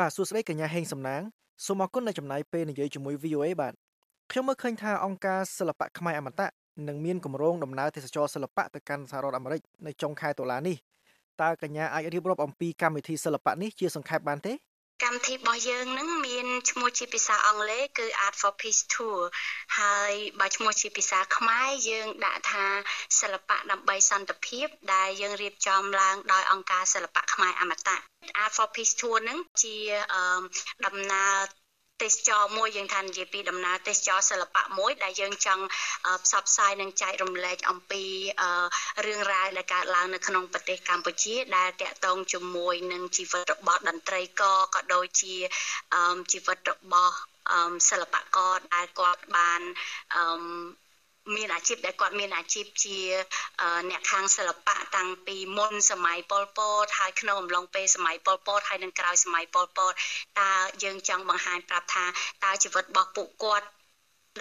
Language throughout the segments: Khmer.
បាទសួស្តីកញ្ញាហេងសំណាងសូមអរគុណដែលចំណាយពេលនិយាយជាមួយ VOA បាទខ្ញុំមើលឃើញថាអង្គការសិល្បៈខ្មែរអមតៈនឹងមានគម្រោងដំណើរទេសចរសិល្បៈទៅកាន់សហរដ្ឋអាមេរិកនៅចុងខែតុលានេះតើកញ្ញាអាចរៀបរាប់អំពីកម្មវិធីសិល្បៈនេះជាសង្ខេបបានទេ កម្មវិធីរបស់យើងនឹងមានឈ្មោះជាភាសាអង់គ្លេសគឺ Art for Peace Tour ហើយបើឈ្មោះជាភាសាខ្មែរយើងដាក់ថាសិល្បៈដើម្បីសន្តិភាពដែលយើងរៀបចំឡើងដោយអង្គការសិល្បៈខ្មែរអមតៈ Art for Peace Tour នឹងជាដំណើរ ទេសចរមួយយើងថានិយាយពីដំណើរទេសចរសិល្បៈមួយដែលយើងចង់ផ្សព្វផ្សាយនិងចែករំលែកអំពីរឿងរ៉ាវដែលកើតឡើងនៅក្នុងប្រទេសកម្ពុជាដែលតាក់ទងជាមួយនឹងជីវិតរបស់តន្ត្រីករក៏ដូចជាជីវិតរបស់សិល្បករដែលគាត់បានមា នអាជីពដែលគាត់មានអាជីពជាអ្នកខាងសិល្បៈតាំងពីមុនសម័យប៉ុលពតហើយក្នុងអំឡុងពេលសម័យប៉ុលពតហើយនឹងក្រោយសម័យប៉ុលពតតើយើងចង់បង្ហាញប្រាប់ថាតើជីវិតរបស់ពួកគាត់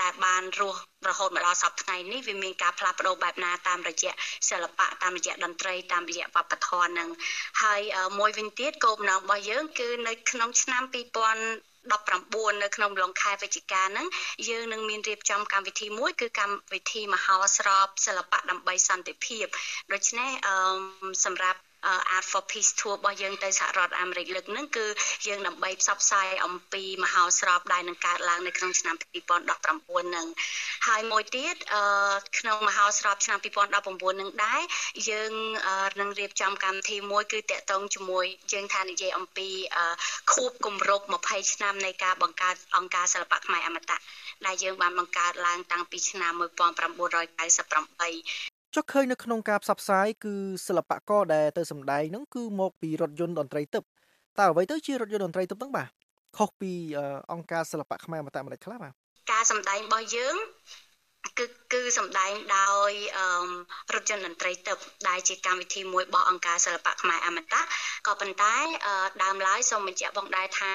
ដែលបានរស់រហូតមកដល់សប្តាហ៍ថ្ងៃនេះវាមានការផ្លាស់ប្ដូរបែបណាតាមរយៈសិល្បៈតាមរយៈតន្ត្រីតាមរយៈវប្បធម៌នឹងហើយមួយវិញទៀតគោលបំណងរបស់យើងគឺនៅក្នុងឆ្នាំ2000 19នៅក្នុងឡុងខែវិច្ឆិកាហ្នឹងយើងនឹងមានរៀបចំកម្មវិធីមួយគឺកម្មវិធីមហោស្រពសិល្បៈដើម្បីសន្តិភាពដូច្នេះអឺសម្រាប់ Art for Peace Tour របស់យើងទៅសហរដ្ឋអាមេរិកលើកហ្នឹងគឺយើងដើម្បីផ្សព្វផ្សាយអំពីមហោស្រពដែលនឹងកើតឡើងនៅក្នុងឆ្នាំ2019ហ្នឹងហើយមួយទៀតក្នុងមហោស្រពឆ្នាំ2019ហ្នឹងដែរយើងនឹងរៀបចំកម្មវិធីមួយគឺតកតងជាមួយយើងថានិយាយអំពីខួបគម្រប់20ឆ្នាំនៃការបង្កើតអង្គការសិល្បៈខ្មែរអមតៈដែលយើងបានបង្កើតឡើងតាំងពីឆ្នាំ1998 ចុះឃើញនៅក្នុងការផ្សព្វផ្សាយគឺសិល្បករដែលទៅសម្ដែងហ្នឹងគឺមកពីរថយន្តតន្ត្រីទឹកតើអ្វីទៅជារថយន្តតន្ត្រីទឹកហ្នឹងបាទខុសពីអង្គការសិល្បៈខ្មែរអមតៈម្ដេចខ្លះបាទការសម្ដែងរបស់យើងគឺគឺសម្ដែងដោយរថយន្តតន្ត្រីទឹកដែលជាកម្មវិធីមួយរបស់អង្គការសិល្បៈខ្មែរអមតៈក៏ប៉ុន្តែដើមឡើយសូមបញ្ជាក់បងដែរថា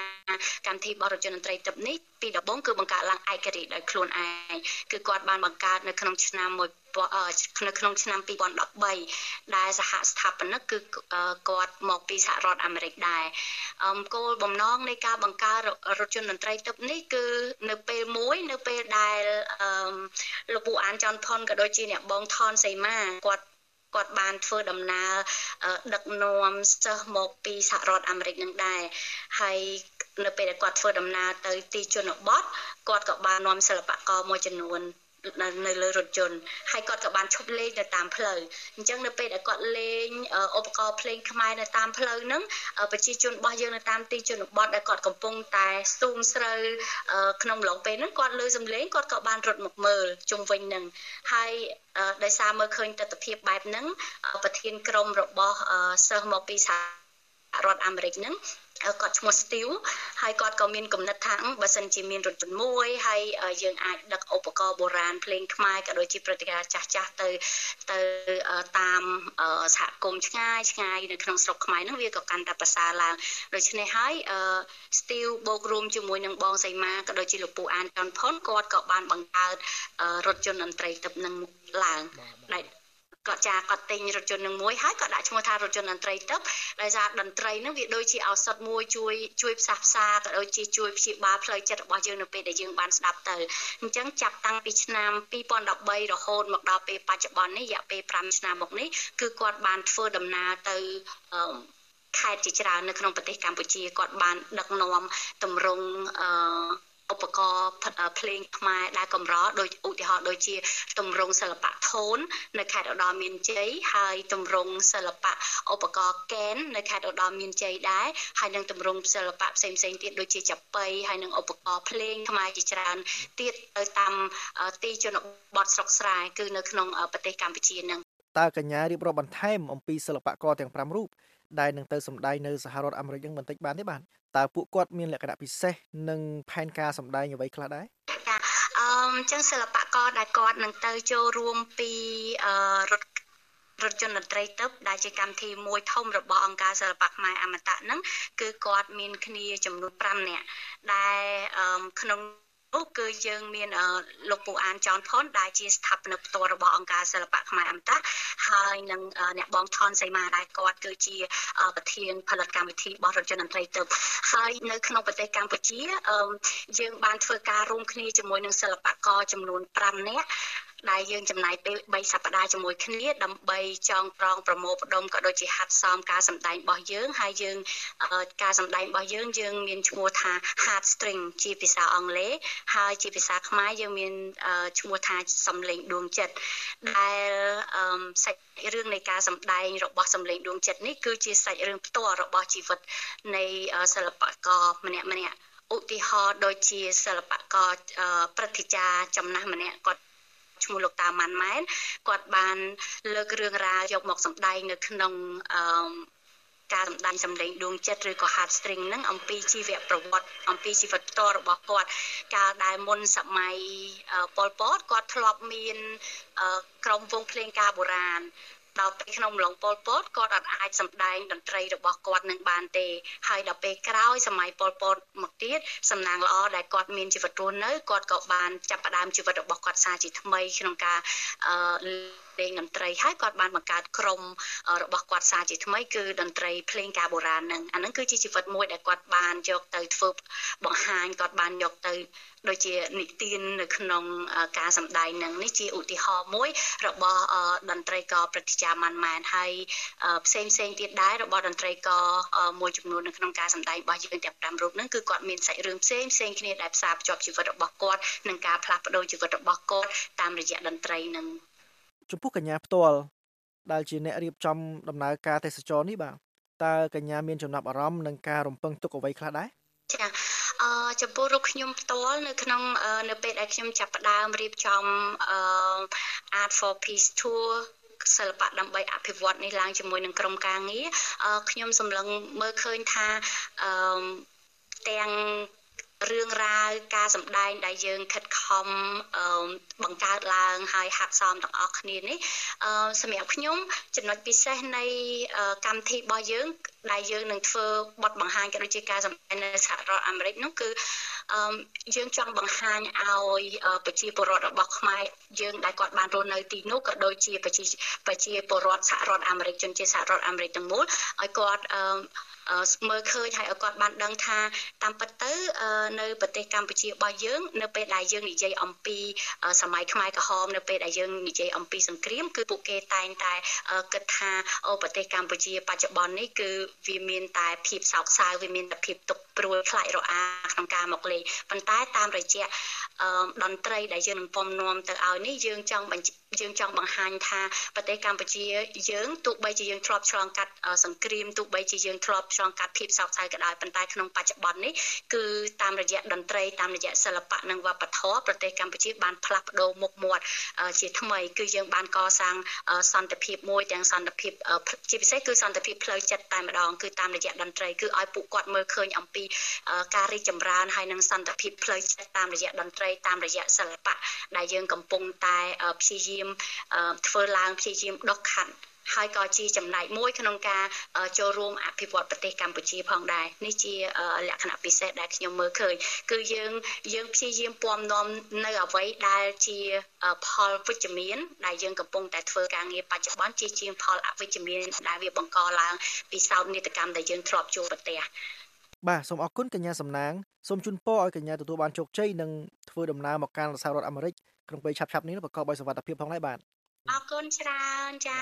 កម្មវិធីបរិជនតន្ត្រីទឹកនេះពីដំបូងគឺបង្កើតឡើងឯករាជ្យដោយខ្លួនឯងគឺគាត់បានបង្កើតនៅក្នុងឆ្នាំ1នៅក្នុងឆ្នាំ2013ដែលសហស្ថាបនិកគឺគាត់មកពីសហរដ្ឋអាមេរិកដែរគោលបំណងនៃការបង្កើតរថយន្តតន្ត្រីទឹកនេះគឺនៅពេលមួយនៅពេលដែលលោកពូអានច័ន្ទផុនក៏ដូចជាអ្នកបងថនសីមាគាត់គាត់បានធ្វើដំណើរដឹកនាំសិស្សមកពីសហរដ្ឋអាមេរិកនឹងដែរហើយ នៅពេលដែលគាត់ធ្វើដំណើរទៅទីជនបទគាត់ក៏បាននាំសិល្បករមួយចំនួននៅលើរថយន្តហើយគាត់ក៏បានឈប់លេងនៅតាមផ្លូវអញ្ចឹងនៅពេលដែលគាត់លេងឧបករណ៍ភ្លេងខ្មែរនៅតាមផ្លូវហ្នឹងប្រជាជនរបស់យើងនៅតាមទីជនបទដែលគាត់កំពុងតែស្ទូងស្រូវក្នុងឡងពេលហ្នឹងគាត់លើសំឡេងគាត់ក៏បានរត់មកមើលជុំវិញហ្នឹងហើយដោយសារមើលឃើញទស្សនវិជ្ជាបែបហ្នឹងប្រធានក្រុមរបស់សិស្សមកពីសហរដ្ឋអាមេរិកហ្នឹង គាត់ឈ្មោះ Steve ហើយគាត់ក៏មានគំនិតថាបើសិនជាមានរថយន្តមួយហើយយើងអាចដឹកឧបករណ៍បុរាណភ្លេងខ្មែរក៏ដូចជាព្រឹត្តិការណ៍ចាស់ចាស់ទៅទៅតាមសហគមន៍ឆ្ងាយឆ្ងាយនៅក្នុងស្រុកខ្មែរហ្នឹងវាក៏កាន់តែប្រសើរឡើងដូច្នេះហើយ Steve បូករួមជាមួយនឹងបងសីមាក៏ដូចជាលោកពូអានចន់ផុនគាត់ក៏បានបង្កើតរថយន្តតន្ត្រីទឹកនឹងឡើងដែល គាត់ចាគាត់ទិញរថយន្តនឹងមួយហើយគាត់ដាក់ឈ្មោះថារថយន្តតន្ត្រីទឹកដោយសារតន្ត្រីនឹងវាដូចជាឱសថមួយជួយជួយផ្សះផ្សាក៏ដូចជាជួយព្យាបាលផ្លូវចិត្តរបស់យើងនៅពេលដែលយើងបានស្ដាប់ទៅអញ្ចឹងចាប់តាំងពីឆ្នាំ2013រហូតមកដល់ពេលបច្ចុប្បន្ននេះរយៈពេល5ឆ្នាំមកនេះគឺគាត់បានធ្វើដំណើរទៅខេត្តជាច្រើននៅក្នុងប្រទេសកម្ពុជាគាត់បានដឹកនាំតម្រង់អឺ ឧបករណ៍ភ្លេងខ្មែរដែលកម្រដោយឧទាហរណ៍ដូចជាទម្រង់សិល្បៈថូននៅខេត្តឧត្តរមានជ័យហើយទម្រង់សិល្បៈឧបករណ៍កែននៅខេត្តឧត្តរមានជ័យដែរហើយនឹងទម្រង់សិល្បៈផ្សេងផ្សេងទៀតដូចជាចាប៉ីហើយនឹងឧបករណ៍ភ្លេងខ្មែរជាច្រើនទៀតទៅតាមទីជនបទស្រុកស្រែគឺនៅក្នុងប្រទេសកម្ពុជានឹងតើកញ្ញារៀបរាប់បន្ថែមអំពីសិល្បករទាំង5រូប ដែលនឹងទៅសម្ដែងនៅសហរដ្ឋអាមេរិកនឹងបន្តិចបានទេបាទតើពួកគាត់មានលក្ខណៈពិសេសនិងផែនការសម្ដែងអ្វីខ្លះដែរអឺចឹងសិល្បករដែលគាត់នឹងទៅចូលរួមពីអឺរថរថយន្តតន្ត្រីទឹក ដែលជាកម្មវិធីមួយធំរបស់អង្គការសិល្បៈខ្មែរអមតៈហ្នឹងគឺគាត់មានគ្នាចំនួន5នាក់ដែលក្នុង នោះគឺយើងមានលោកពូអានចនផុនដែលជាស្ថាបនិកផ្ទាល់របស់អង្គការសិល្បៈខ្មែរអមតៈហើយនឹងអ្នកបងថនសីមាដែលគាត់គឺជាប្រធានផលិតកម្មវិធីរបស់រថយន្តតន្ត្រីទឹកហើយនៅក្នុងប្រទេសកម្ពុជាយើងបានធ្វើការរួមគ្នាជាមួយនឹងសិល្បករចំនួន5នាក់ ដែលយើងចំណាយពេល3សប្តាហ៍ជាមួយគ្នាដើម្បីចងក្រងប្រមូលផ្ដុំក៏ដូចជាហាត់សមការសម្ដែងរបស់យើងហើយយើងការសម្ដែងរបស់យើងយើងមានឈ្មោះថា hard string ជាភាសាអង់គ្លេសហើយជាភាសាខ្មែរយើងមានឈ្មោះថាសំឡេងដួងចិត្តដែលសាច់រឿងនៃការសម្ដែងរបស់សំឡេងដួងចិត្តនេះគឺជាសាច់រឿងផ្ទាល់របស់ជីវិតនៃសិល្បករម្នាក់ម្នាក់ឧទាហរណ៍ដូចជាសិល្បករព្រឹទ្ធាចារ្យចំណាស់ម្នាក់គាត់ ឈ្មោះលោកតាម៉ាន់ម៉ែនគាត់បាន លើករឿងរ៉ាវយកមកសម្ដែងនៅក្នុងអឺការសម្ដែងសម្លេងដួងចិត្តឬក៏ heart string ហ្នឹងអំពីជីវប្រវត្តិអំពីជីវិតផ្ទាល់របស់គាត់កាលដែលមុនសម័យប៉ុលពតគាត់ធ្លាប់មាន ក្រុមវងភ្លេងការបុរាណ ដល់ពេលក្នុងម្លងប៉ុលពតគាត់អត់អាចសម្ដែងតន្ត្រីរបស់គាត់នឹងបានទេ ហើយដល់ពេលក្រោយសម័យប៉ុលពតមកទៀតសំណាងល្អដែលគាត់មានជីវិតរស់នៅគាត់ក៏បានចាប់ផ្ដើមជីវិតរបស់គាត់សារជាថ្មីក្នុងការអឺ លេងតន្ត្រីហើយគាត់បានបង្កើតក្រុមរបស់គាត់សារជាថ្មីគឺតន្ត្រីភ្លេងការបុរាណហ្នឹងអាហ្នឹងគឺជាជីវិតមួយដែលគាត់បានយកទៅធ្វើបង្ហាញគាត់បានយកទៅដូចជានិទាននៅក្នុងការសម្ដែងនឹងនេះជាឧទាហរណ៍មួយ របស់តន្ត្រីករព្រឹទ្ធាចារ្យម៉ាន់ម៉ែនហើយផ្សេងផ្សេងទៀតដែររបស់តន្ត្រីករមួយចំនួននៅក្នុងការសម្ដែងរបស់យើងទាំង5រូបហ្នឹងគឺគាត់មានសាច់រឿងផ្សេងផ្សេងគ្នាដែលផ្សារភ្ជាប់ជីវិតរបស់គាត់និងការផ្លាស់ប្ដូរជីវិតរបស់គាត់តាមរយៈតន្ត្រីនឹង ចំពោះកញ្ញាផ្ទាល់ដែលជាអ្នករៀបចំដំណើរការទេសចរនេះបាទតើកញ្ញាមានចំណាប់អារម្មណ៍នឹងការរំពឹងទុកអ្វីខ្លះដែរចាអឺចំពោះរូបខ្ញុំផ្ទាល់នៅក្នុងនៅពេលដែលខ្ញុំចាប់ផ្ដើមរៀបចំអឺ Art for Peace Tour សិល្បៈដើម្បីអភិវឌ្ឍនេះឡើងជាមួយនឹងក្រុមការងារខ្ញុំសម្លឹងមើលឃើញថាអឺទាំង រឿងរ៉ាវការសម្ដែងដែលយើងខិតខំបង្កើតឡើងហើយហាត់សមទាំងអស់គ្នានេះសម្រាប់ខ្ញុំចំណុចពិសេសនៃកម្មវិធីរបស់យើង ដែលយើងនឹងធ្វើបទបង្ហាញក៏ដូចជាការសម្ដែងនៅសហរដ្ឋអាមេរិកនោះគឺអឺយើងចង់បង្ហាញឲ្យប្រជាពលរដ្ឋរបស់ខ្មែរយើងដែលគាត់បានរស់នៅទីនោះក៏ដូចជាប្រជាប្រជាពលរដ្ឋសហរដ្ឋអាមេរិកជនជាតិសហរដ្ឋអាមេរិកទាំងមូលឲ្យគាត់អឺមើលឃើញហើយឲ្យគាត់បានដឹងថាតាមពិតទៅ នៅប្រទេសកម្ពុជារបស់យើងនៅពេលដែលយើងនិយាយអំពីសម័យខ្មែរក្រហមនៅពេលដែលយើងនិយាយអំពីសង្គ្រាមគឺពួកគេតែងតែគិតថាអូប្រទេសកម្ពុជាបច្ចុប្បន្ននេះគឺវាមានតែភាពសោកសៅវាមានតែភាពទុក្ខព្រួយខ្លាចរអាក្នុងការមកលេងប៉ុន្តែតាមរយៈតន្ត្រីដែលយើងនឹងពំនាំទៅឲ្យនេះយើងចង់ យើងចង់បង្ហាញថាប្រទេសកម្ពុជាយើងទោះបីជាយើងធ្លាប់ឆ្លងកាត់សង្គ្រាមទោះបីជាយើងធ្លាប់ឆ្លងកាត់ភាពសោកសៅក៏ដោយប៉ុន្តែក្នុងបច្ចុប្បន្ននេះគឺតាមរយៈតន្ត្រីតាមរយៈសិល្បៈនិងវប្បធម៌ប្រទេសកម្ពុជាបានផ្លាស់ប្ដូរមុខមាត់ជាថ្មីគឺយើងបានកសាងសន្តិភាពមួយទាំងសន្តិភាពជាពិសេសគឺសន្តិភាពផ្លូវចិត្តតែម្ដងគឺតាមរយៈតន្ត្រីគឺឲ្យពួកគាត់មើលឃើញអំពីការរីកចម្រើនហើយនិងសន្តិភាពផ្លូវចិត្តតាមរយៈតន្ត្រីតាមរយៈសិល្បៈដែលយើងកំពុងតែព្យាយាមធ្វើឡើងព្យាយាមដុសខាត់ហើយក៏ជាចំណែកមួយក្នុងការចូលរួមអភិវឌ្ឍប្រទេសកម្ពុជាផងដែរនេះជាលក្ខណៈពិសេសដែលខ្ញុំមើលឃើញគឺយើងយើងព្យាយាមពំនាំនៅអ្វីដែលជាផលវិជ្ជមាន ដែលយើងកំពុងតែធ្វើការងារបច្ចុប្បន្នជាជាងផលអវិជ្ជមានដែលវាបង្កឡើងពីសោកនាដកម្មដែលយើងធ្លាប់ជួបប្រទះបាទសូមអរគុណកញ្ញាសំណាងសូមជូនពរឲ្យកញ្ញាទទួលបានជោគជ័យនិងធ្វើដំណើរមកកាន់សហរដ្ឋអាមេរិក ក្នុងពេលឆាប់ៗនេះប្រកបដោយសុវត្ថិភាពផងដែរបាទអរគុណច្រើនចា